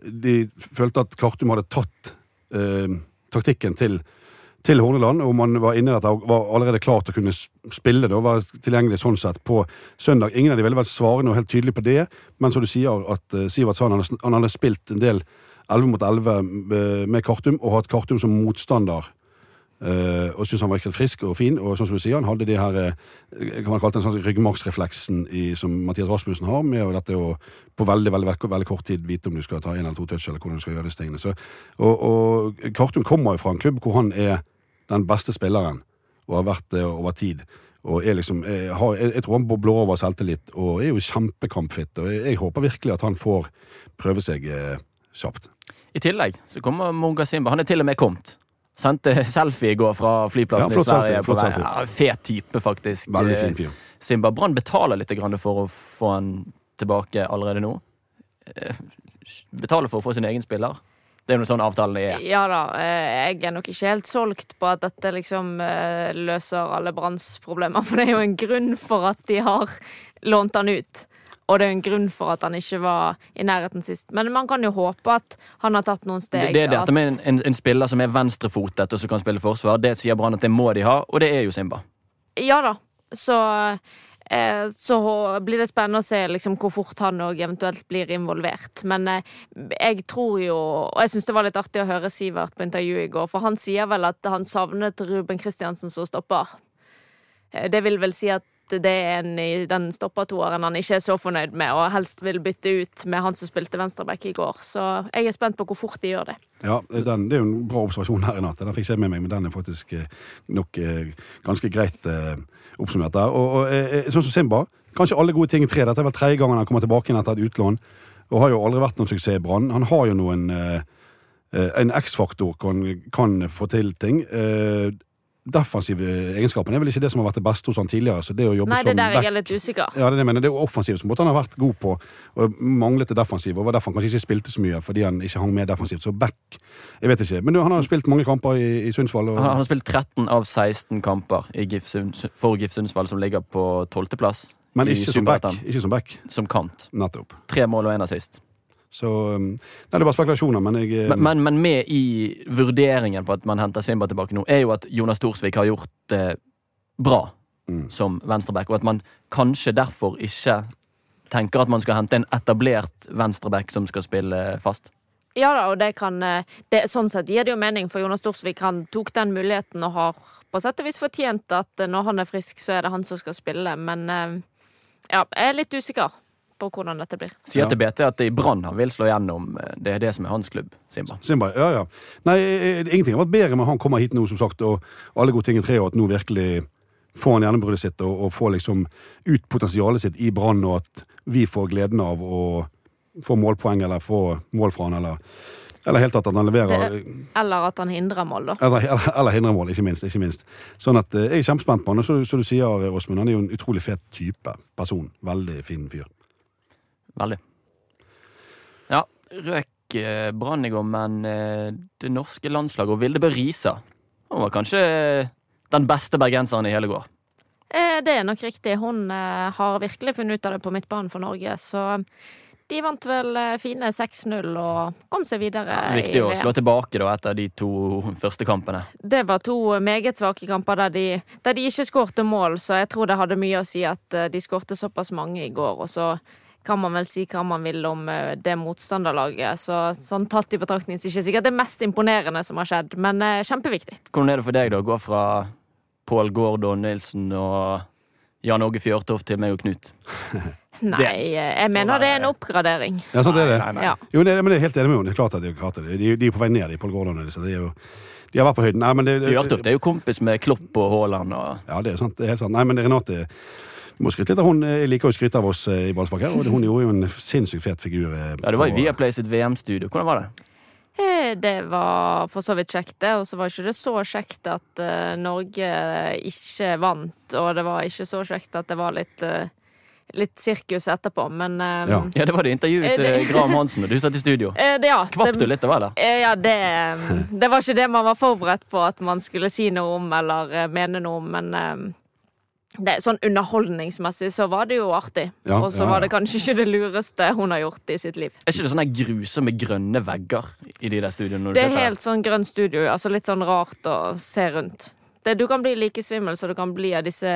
de følte at Kartum hadde tatt eh, taktikken til, til Horneland, og man var inne i dette og var allerede klar til å kunne spille det og var tilgjengelig sånn sett på søndag. Ingen av de ville vel svare noe helt tydelig på det, men som du sier at eh, Sivert sa han han hadde spilt en del 11 mot 11 med- med Kartum, og hatt Kartum som motstander. Eh, og syntes han ikke frisk og fin. Og sånn som du sier, han hadde de her eh, kan man kalle det en sånn ryggmargsrefleksen som Mathias Rasmussen har, med dette å på veldig, veldig, veldig, kort tid vite om du skal ta en eller to touch, eller hvordan du skal gjøre disse tingene. Så, og, og Kartum kommer jo fra en klubb hvor han er den beste spilleren, og har vært det over tid. Og er liksom, jeg, har, jeg, jeg tror han bobler over selvtillit, og er jo kjempekampfitt. Og jeg, jeg håper virkelig at han får prøve seg eh, kjapt.
I tillegg så kommer Munga Simba. Han er til og med kommet. Sendte selfie i går fra flyplassen
Ja, flott
i Sverige.
selfie, flott selfie.
Ja, fet type, faktisk.
Veldig
Eh,
fin fyr.
Simba Brann betaler litt for å få han tilbake allerede nå. Eh, Betaler for å få sin egen spiller. Det er jo sånn avtalen er.
Ja da, eh, jeg er nok ikke helt solgt på at dette liksom eh, løser alle Branns problemer, *laughs* for det er jo en grunn for at de har lånt han ut. Og det er en grunn for at han ikke var i nærheten sist. Men man kan jo håpe at han har tatt noen steg.
det er dette
at-
med en, en, en spiller som er venstrefotet og som kan spille forsvar. Det sier Brann at det må de ha, og det er jo Simba.
Ja da. Så, eh, så blir det spennende å se liksom, hvor fort han òg eventuelt blir involvert. Men eh, jeg tror jo Og jeg syns det var litt artig å høre Sivert på intervjuet i går, for han sier vel at han savnet Ruben Kristiansen som stopper. Eh, Det vil vel si at det er en i den stoppatoeren han ikke er så fornøyd med, og helst vil bytte ut med han som spilte venstreback i går. Så jeg er spent på hvor fort de gjør det.
Ja, den, Det er jo en bra observasjon her i natt. Den fikk jeg med meg, men den er faktisk eh, nok eh, ganske greit eh, oppsummert der. Og, og Sånn som Simba. Kanskje alle gode ting i tre. Dette er vel tredje gangen han kommer tilbake igjen etter et utlån. Og har jo aldri vært noen suksess i Brann. Han har jo noen En X-faktor kan, kan få til ting. Defensive egenskapene er vel ikke det som har vært det beste hos han tidligere. Så det å jobbe
Nei, det
som
er der jeg er litt usikker.
ja, det er det jeg mener. Det er jo offensivt som han har vært god på, og manglet det defensive. Og var derfor han kanskje ikke spilte så mye, fordi han ikke hang med defensivt. Så back Jeg vet ikke. Men han har jo spilt mange kamper i, i Sundsvall. Og,
Han, han har spilt 13 av 16 kamper i GIF for GIF Sundsvall, som ligger på tolvteplass.
men ikke som back. Ikke som back.
Som kant.
Nettopp.
Tre mål og én assist.
Så um, Nei, det er bare spekulasjoner, men jeg
Men, men, men med i vurderingen på at man henter Simba tilbake nå, er jo at Jonas Thorsvik har gjort det bra
Mm.
som venstreback, og at man kanskje derfor ikke tenker at man skal hente en etablert venstreback som skal spille fast.
Ja da, og det kan eh, det, Sånn sett gir det jo mening, for Jonas Thorsvik han tok den muligheten og har på sett og vis fortjent at eh, når han er frisk, så er det han som skal spille. Men eh, ja, jeg er litt usikker på hvordan dette blir.
Sier til BT at det er i Brann han vil slå gjennom. Det er det som er hans klubb, Simba.
Simba, ja, ja. Nei, eh, ingenting har vært bedre med han kommer hit nå, som sagt, og alle gode ting i tre, og at nå virkelig får han gjennombruddet sitt, og, og får liksom ut potensialet sitt i Brann, og at vi får gleden av å få målpoeng, eller få mål fra han, eller eller helt tatt at han leverer
Eller at han hindrer mål, da.
Eller, eller, eller hindrer mål, ikke minst. ikke minst. Sånn at eh, Jeg er kjempespent på han. Og så, så du sier, Åsmund, han er jo en utrolig fet type. Person. Veldig fin fyr.
Veldig. Ja, røk eh, Brann i går, men eh, det norske landslaget og Vilde Bø Risa Hun var kanskje den beste bergenseren i hele går.
Eh, det er nok riktig. Hun eh, har virkelig funnet ut av det på midtbanen for Norge, så de vant vel eh, fine 6-0 og kom seg videre.
Viktig å slå tilbake da etter de to første kampene.
Det var to meget svake kamper der de, der de ikke skårte mål, så jeg tror det hadde mye å si at eh, de skårte såpass mange i går. Og så kan man vel si hva man vil om eh, det motstanderlaget. Så sånn tatt i betraktning så er det ikke sikkert det mest imponerende som har skjedd, men eh, kjempeviktig.
Hvordan er det for deg da å gå fra Pål Gordon Nilsen og Jan Åge Fjørtoft til meg og Knut? *laughs*
Nei, eh, jeg mener det er en oppgradering.
Ja, sant er det.
Nei, nei, nei.
Ja.
Jo, det, men det er helt enig med henne. Det er klart at de er klart det. De, de er på vei ned, de Pål Gordon. og Nilsen. De, er jo, de har vært på høyden. Nei, men det, det,
Fjørtoft er jo kompis med Klopp og Haaland og
Ja, det er sant. Det er helt sant. Nei, men det, Renate Vi må skryte litt av hun. Jeg liker å skryte av oss eh, i ballspark her, og hun gjorde jo en sinnssykt fet figur. eh,
Ja, Det var i Viaplay sitt VM-studio. Hvordan var det?
Eh, Det var for så vidt kjekt, det. Og så var ikke det så kjekt at uh, Norge ikke vant. Og det var ikke så kjekt at det var litt, uh, litt sirkus etterpå, men um,
Ja.
Ja, det var det intervjuet
Eh,
til
det-
Graham Hansen, og du satt i studio. *laughs*
eh, det, ja,
Kvapp
det-
du litt, det?
Eh, Ja, det, det var ikke det man var forberedt på at man skulle si noe om eller eh, mene noe om, men eh, det, sånn underholdningsmessig så var det jo artig.
Ja,
og så
ja,
var det kanskje ikke det lureste hun har gjort i sitt liv.
Er ikke det sånne grusomme grønne vegger i de der studioene? når du
Det er helt sånn grønn studio, altså litt sånn rart å se rundt. Det, du kan bli like svimmel som du kan bli av disse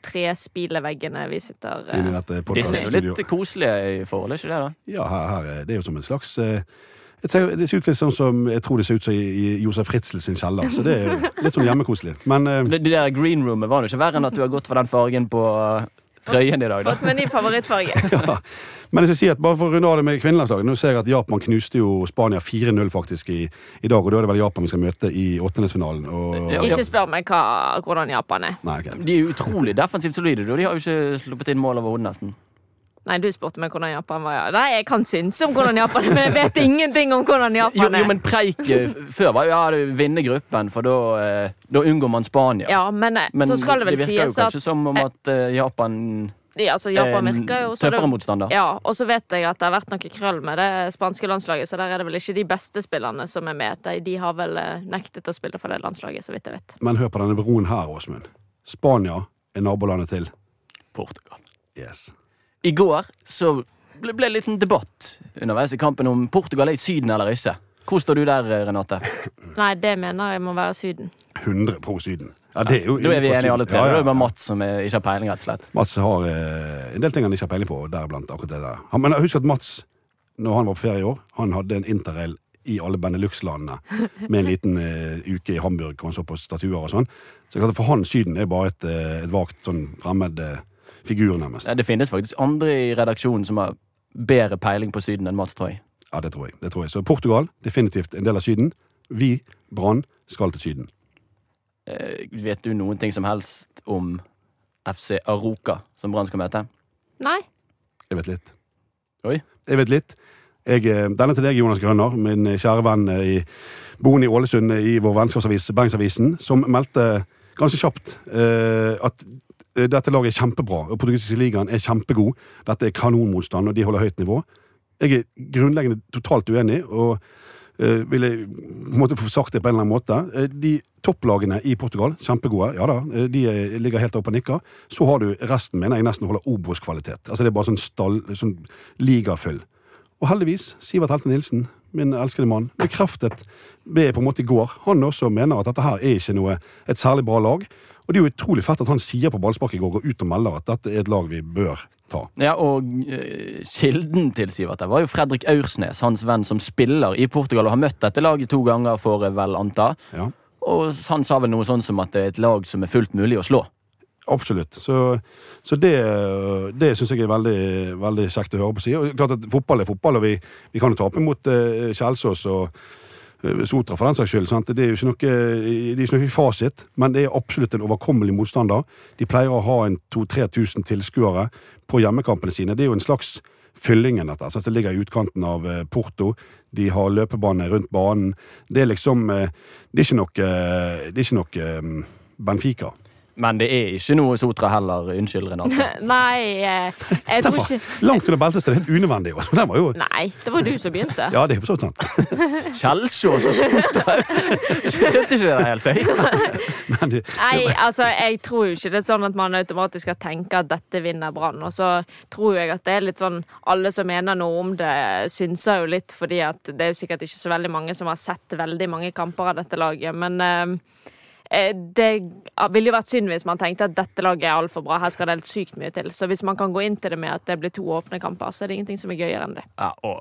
tre spileveggene vi sitter eh,
Disse er jo litt koselige i forhold, er ikke det? da?
Ja, her, her, er- det er jo som en slags eh, Det ser ut litt sånn som jeg tror det ser ut som i, Josef Ritzel sin kjeller. Så det er litt sånn hjemmekoselig. Men eh,
det de der green roomet var jo ikke verre enn at du har gått for den fargen på uh, trøyen i dag, da.
Fått med ny favorittfarge. *laughs*
ja. Men jeg skal si at bare for å runde av det med kvinnelandslaget Nå ser jeg at Japan knuste jo Spania 4-0 faktisk i, i dag, og da er det vel Japan vi skal møte i åttendedelsfinalen. Og,
Ja,
Ikke spør meg hva, hvordan Japan er.
Nei, okay.
De er utrolig defensivt solide. og De har jo ikke sluppet inn mål over hodet, nesten.
Nei, du spurte meg hvordan Japan var. Ja. Nei, jeg kan synse om hvordan Japan er, men jeg vet ingenting om hvordan Japan er.
jo, men preik eh, før var jo ja, vinne gruppen, for da, eh, da unngår man Spania.
Ja, men, eh,
Men
så skal det vel sies at Det
virker jo
kanskje at
som om at eh, Japan
ja, altså, Japan
er
virker jo så
tøffere motstander.
ja, Og så vet jeg at det har vært noe krøll med det spanske landslaget, så der er det vel ikke de beste spillerne som er med. De, de har vel nektet å spille for det landslaget, så vidt jeg vet.
Men hør på denne broen her, Åsmund. Spania er nabolandet til
Portugal.
Yes.
I går så ble det en liten debatt underveis i kampen om Portugal er i Syden eller ikke. Hvor står du der, Renate?
Nei, det mener jeg må være Syden.
100 pro Syden. Ja, det er jo
Da er vi enige alle tre.
Ja, ja,
er det
ja.
bare Mats som er, ikke har peiling, rett og slett.
Mats har eh, en del ting han ikke har peiling på, deriblant akkurat det der. Han, men husk at Mats, når han var på ferie i år, han hadde en interrail i alle Benelux-landene *laughs* med en liten eh, uke i Hamburg hvor han så på statuer og sånn. Så klart for han Syden er bare et, eh, et vagt sånn fremmed eh, figur, nærmest.
Ja, Det finnes faktisk andre i redaksjonen som har bedre peiling på Syden enn Mats, tror jeg.
Ja, det tror jeg. det tror jeg. Så Portugal, definitivt en del av Syden. Vi, Brann, skal til Syden.
Eh, vet du noen ting som helst om FC Aroka, som Brann skal møte?
Nei.
Jeg vet litt.
Oi.
Jeg vet litt. Jeg, eh, denne til deg, Jonas Grønner, min kjære venn eh, i, boende i Ålesund eh, i vår vennskapsavis Bergensavisen, som meldte ganske kjapt eh, at dette laget er kjempebra, og portugisiske ligaen er kjempegod. Dette er kanonmotstand, og de holder høyt nivå. Jeg er grunnleggende totalt uenig, og uh, vil jeg måte få sagt det på en eller annen måte. Eh, de topplagene i Portugal, kjempegode, ja da, eh, de er, ligger helt oppe og nikker. Så har du resten, mener jeg, nesten holder Obos-kvalitet. Altså det er bare sånn, stall, sånn ligafyll. Og heldigvis, Sivert Helte Nilsen, min elskede mann, bekreftet det på en måte i går. Han også mener at dette her er ikke noe, et særlig bra lag. Og det er jo utrolig fett at han sier på ballspark i går, går ut og melder at dette er et lag vi bør ta.
Ja, og eh, kilden til Sivert der var jo Fredrik Aursnes, hans venn som spiller i Portugal og har møtt dette laget to ganger, jeg vel anta.
Ja,
Og han sa vel noe sånn som at det er et lag som er fullt mulig å slå.
absolutt. Så, så det, det syns jeg er veldig, veldig kjekt å høre på siden. Klart at fotball er fotball, og vi, vi kan jo tape mot uh, Kjelsås og eh, Sotra for den saks skyld. Sant? Det er jo ikke noe, ikke noe fasit, men det er absolutt en overkommelig motstander. De pleier å ha en 2000-3000 tilskuere på hjemmekampene sine. Det er jo en slags fyllingen dette. Så det ligger i utkanten av eh, Porto. De har løpebane rundt banen. Det er liksom eh, Det er ikke noe, eh, det er ikke noe eh, Benfica.
Men det er ikke noe Sotra heller. Unnskyld, Renate. *laughs*
Nei, eh, jeg tror ikke
Langt under beltestedet. Helt unødvendig. *laughs* jo
Nei, det var du som begynte.
Ja, det er for så vidt sant.
Kjelsås og Sotra! Skjønte ikke det helt, jeg. *laughs*
Men det,
Nei, altså, jeg tror jo ikke det er sånn at man automatisk skal tenke at dette vinner Brann. Og så tror jeg at det er litt sånn Alle som mener noe om det, synser jo litt, fordi at det er jo sikkert ikke så veldig mange som har sett veldig mange kamper av dette laget. Men eh, det ville jo vært synd hvis man tenkte at dette laget er altfor bra. Her skal det helt sykt mye til. Så hvis man kan gå inn til det med at det blir to åpne kamper, så er det ingenting som er gøyere enn det.
Ja, og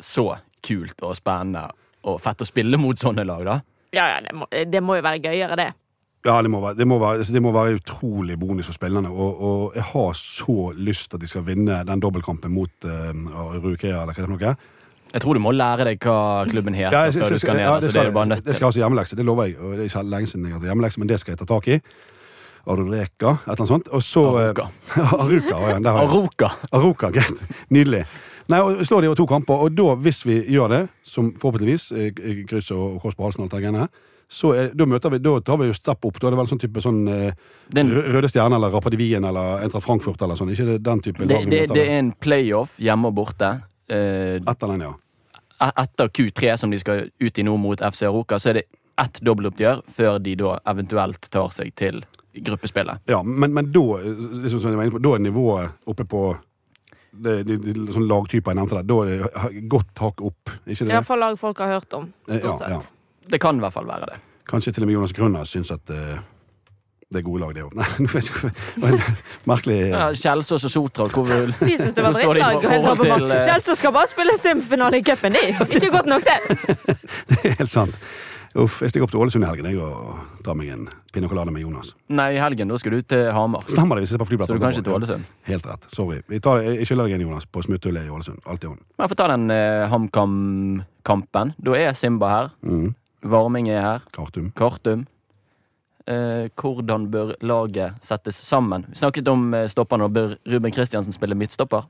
så kult og spennende og fett å spille mot sånne lag, da.
Ja, ja, det må, det må jo være gøyere, det.
ja, det må være, det må være, altså, det må være utrolig bonus for spillerne. Og, og jeg har så lyst til at de skal vinne den dobbeltkampen mot uh, Rukea, eller hva det er for noe.
Jeg tror du må lære deg hva klubben heter
Ja, jeg-
før du skal ned.
ja,
altså, det jo bare nødt
det skal
også
altså hjemmelekse, det lover jeg. Og det er ikke lenge siden jeg har hjemmelekse, men det skal jeg ta tak i. Arureka, et eller annet sånt. Og så eh,
Aruka. *laughs*
Ja, greit. Nydelig. Nei, og Slår de over to kamper, og da, hvis vi gjør det, som forhåpentligvis eh, kryss og kors på halsen alt det greiene her, så er, da, vi, da tar vi jo step opp. Da er det vel sånn type sånn eh,
Det en-
Rø- Røde Stjerne eller Rapadivien eller Entra Frankfurt eller sånn. Ikke det den type
Det, det, det er en playoff hjemme og borte. Eh,
Etter den, ja.
e- etter Q3, som de skal ut i nå mot FC Aroca, så er det ett dobbeltoppgjør før de da eventuelt tar seg til gruppespillet.
ja men, men da, eh, liksom som jeg var inne på, da er nivået oppe på det, det, det, sånn lagtyper jeg nevnte der. Da er det godt hakk opp. Ikke det?
Iallfall lag folk har hørt om,
Eh,
stort
ja, ja.
Det kan i hvert fall være det.
Kanskje til og med Jonas Grønner syns at eh, det er gode lag, det òg. Jeg *laughs* Merkelig.
Ja, Kjelsås og Sotra,
De syns det var drittlag.
eh,
skal bare spille semifinale i cupen, de. Ikke godt nok, det. *laughs*
Det er helt sant. Uff, jeg stikker opp til Ålesund i helgen jeg, og tar meg en pinne colada med Jonas.
Nei, i helgen da skal du til Hamar.
Stemmer det hvis jeg på flyplassen?
Så du kan ikke til Ålesund.
Helt rett. Sorry. Vi tar, jeg skylder deg en, Jonas, på smutthullet i Ålesund. Alt i orden.
Men jeg får ta den eh, HamKam-kampen. Da er Simba her.
Mm.
Varming er her.
Kartum.
Kartum. Eh, hvordan bør laget settes sammen? Vi snakket om eh, stopperne. og Bør Ruben Kristiansen spille midtstopper?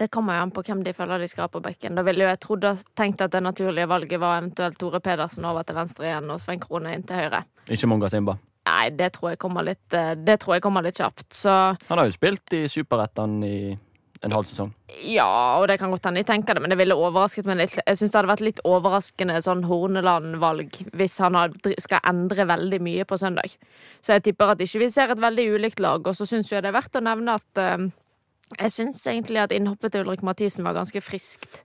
Det kommer jo an på hvem de føler de skal ha på bekken. Da ville jo jeg trodd tenkt at det naturlige valget var eventuelt Tore Pedersen over til venstre igjen og Svein Krone inn til høyre.
Ikke Monga Simba.
Nei, det tror jeg kommer litt, eh, det tror jeg kommer litt kjapt. Så
Han har jo spilt i Superettan i en halv sesong.
ja, og det kan godt hende jeg tenker det, men det ville overrasket meg litt. Jeg syns det hadde vært litt overraskende sånn Horneland-valg hvis han hadde, skal endre veldig mye på søndag. Så jeg tipper at ikke vi ser et veldig ulikt lag. Og så syns jeg det er verdt å nevne at uh, jeg syns egentlig at innhoppet til Ulrik Mathisen var ganske friskt.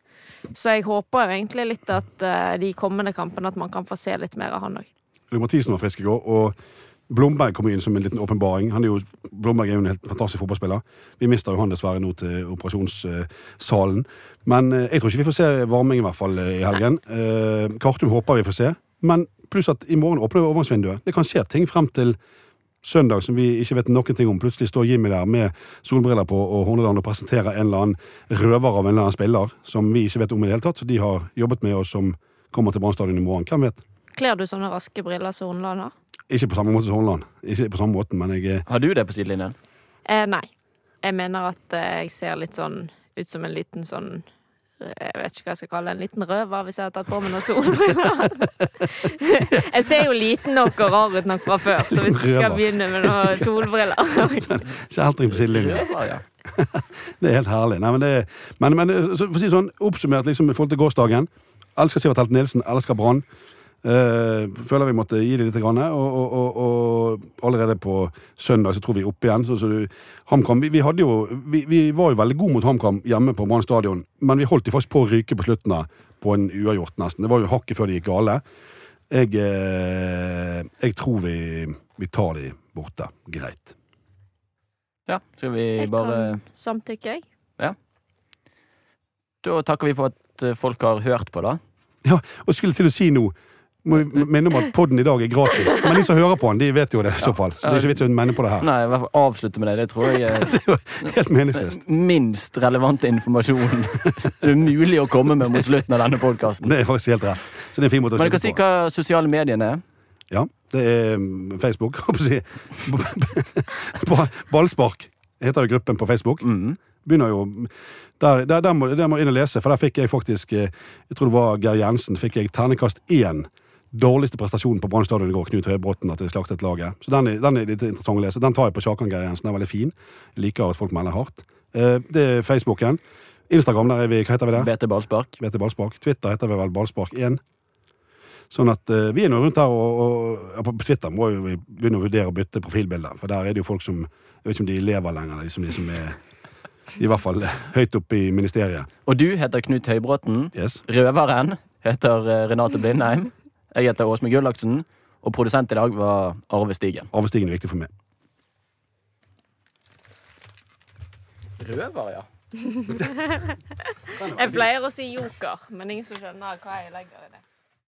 Så jeg håper jo egentlig litt at uh, de kommende kampene at man kan få se litt mer av han òg.
Ulrik Mathisen var frisk i går, og Blomberg kom inn som en liten åpenbaring. Er Blomberg er jo en helt fantastisk fotballspiller. Vi mister jo han dessverre nå til operasjonssalen. Men eh, jeg tror ikke vi får se varming i hvert fall eh, i helgen. Eh, Kartum håper vi får se. Men pluss at i morgen åpner vi overgangsvinduet. Det kan skje ting frem til søndag som vi ikke vet noen ting om. Plutselig står Jimmy der med solbriller på og Horneland og presenterer en eller annen røver av en eller annen spiller som vi ikke vet om i det hele tatt. Så de har jobbet med, og som kommer til Brann stadion i morgen. Hvem vet?
Kler du sånne raske briller som Horneland har?
Ikke på samme måte som Horneland. Ikke på samme måten, men jeg
Har du det på sidelinjen?
Eh, nei. Jeg mener at eh, jeg ser litt sånn ut som en liten sånn eh, jeg vet ikke hva jeg skal kalle det, en liten røver hvis jeg har tatt på meg noen solbriller. *laughs* jeg ser jo liten nok og rar ut nok fra før, så hvis du skal begynne med noen solbriller *laughs*
kjeltring på sidelinjen. *laughs* Det er helt herlig. Nei, men, det, men, men for å si sånn, oppsummert liksom, i forhold til gårsdagen. Elsker Sivert Helt Nilsen, elsker Brann. Eh, føler vi måtte gi det litt. Grann, og, og, og, og allerede på søndag så tror vi opp igjen. Så, så du, HamKam, vi, vi, hadde jo, vi, vi var jo veldig gode mot HamKam hjemme på Brann stadion, men vi holdt de faktisk på å ryke på slutten av på en uavgjort, nesten. Det var jo hakket før det gikk gale. Jeg, eh, jeg tror vi, vi tar de borte. Greit.
ja. Skal vi
Jeg kan samtykke, jeg.
Da takker vi for at folk har hørt på, da.
Ja, og skulle til å si nå må vi minne om at podden i dag er gratis. Men de som hører på den, de vet jo det i så fall. Så det er ikke vits å mene på det her.
Nei, i hvert fall avslutte med det. Det tror jeg *laughs* er
Helt meningsløst.
minst relevante informasjon *laughs* det er mulig å komme med mot slutten av denne podkasten.
Det er faktisk helt rett. Så det er en fin måte å
Men du kan si hva sosiale mediene er.
Ja, det er mm, Facebook, *laughs* holdt på å si. Ballspark heter jo gruppen på Facebook.
Mm
Begynner jo der, der, der, må, der må jeg inn og lese, for der fikk jeg faktisk eh, Jeg tror det var Geir Jensen. Fikk jeg ternekast én. Dårligste prestasjonen på Brann stadion i går, Knut Høybråten, at det slaktet laget. Så den er, den er litt interessant å lese. Den tar jeg på Kjakan Geir Jensen. Den er veldig fin. Jeg liker at folk melder hardt. Eh, Det er Facebooken. Instagram, der er vi, hva heter vi der?
BT Ballspark.
BT Ballspark. Twitter heter vi vel Ballspark1. Sånn at eh, vi er nå rundt her, og, og ja, på Twitter må jo vi begynne å vurdere å bytte profilbilde. For der er det jo folk som Jeg vet ikke om de lever lenger, de som, de som er i hvert fall høyt oppe i ministeriet.
Og du heter Knut Høybråten.
Yes.
Røveren heter eh, Renate Blindheim. Jeg heter Åsmund Gullaksen. Og produsent i dag var Arve Stigen.
Arve Stigen er viktig for meg.
Røver, ja. *laughs*
Jeg pleier å si joker, men ingen som skjønner hva jeg legger i det.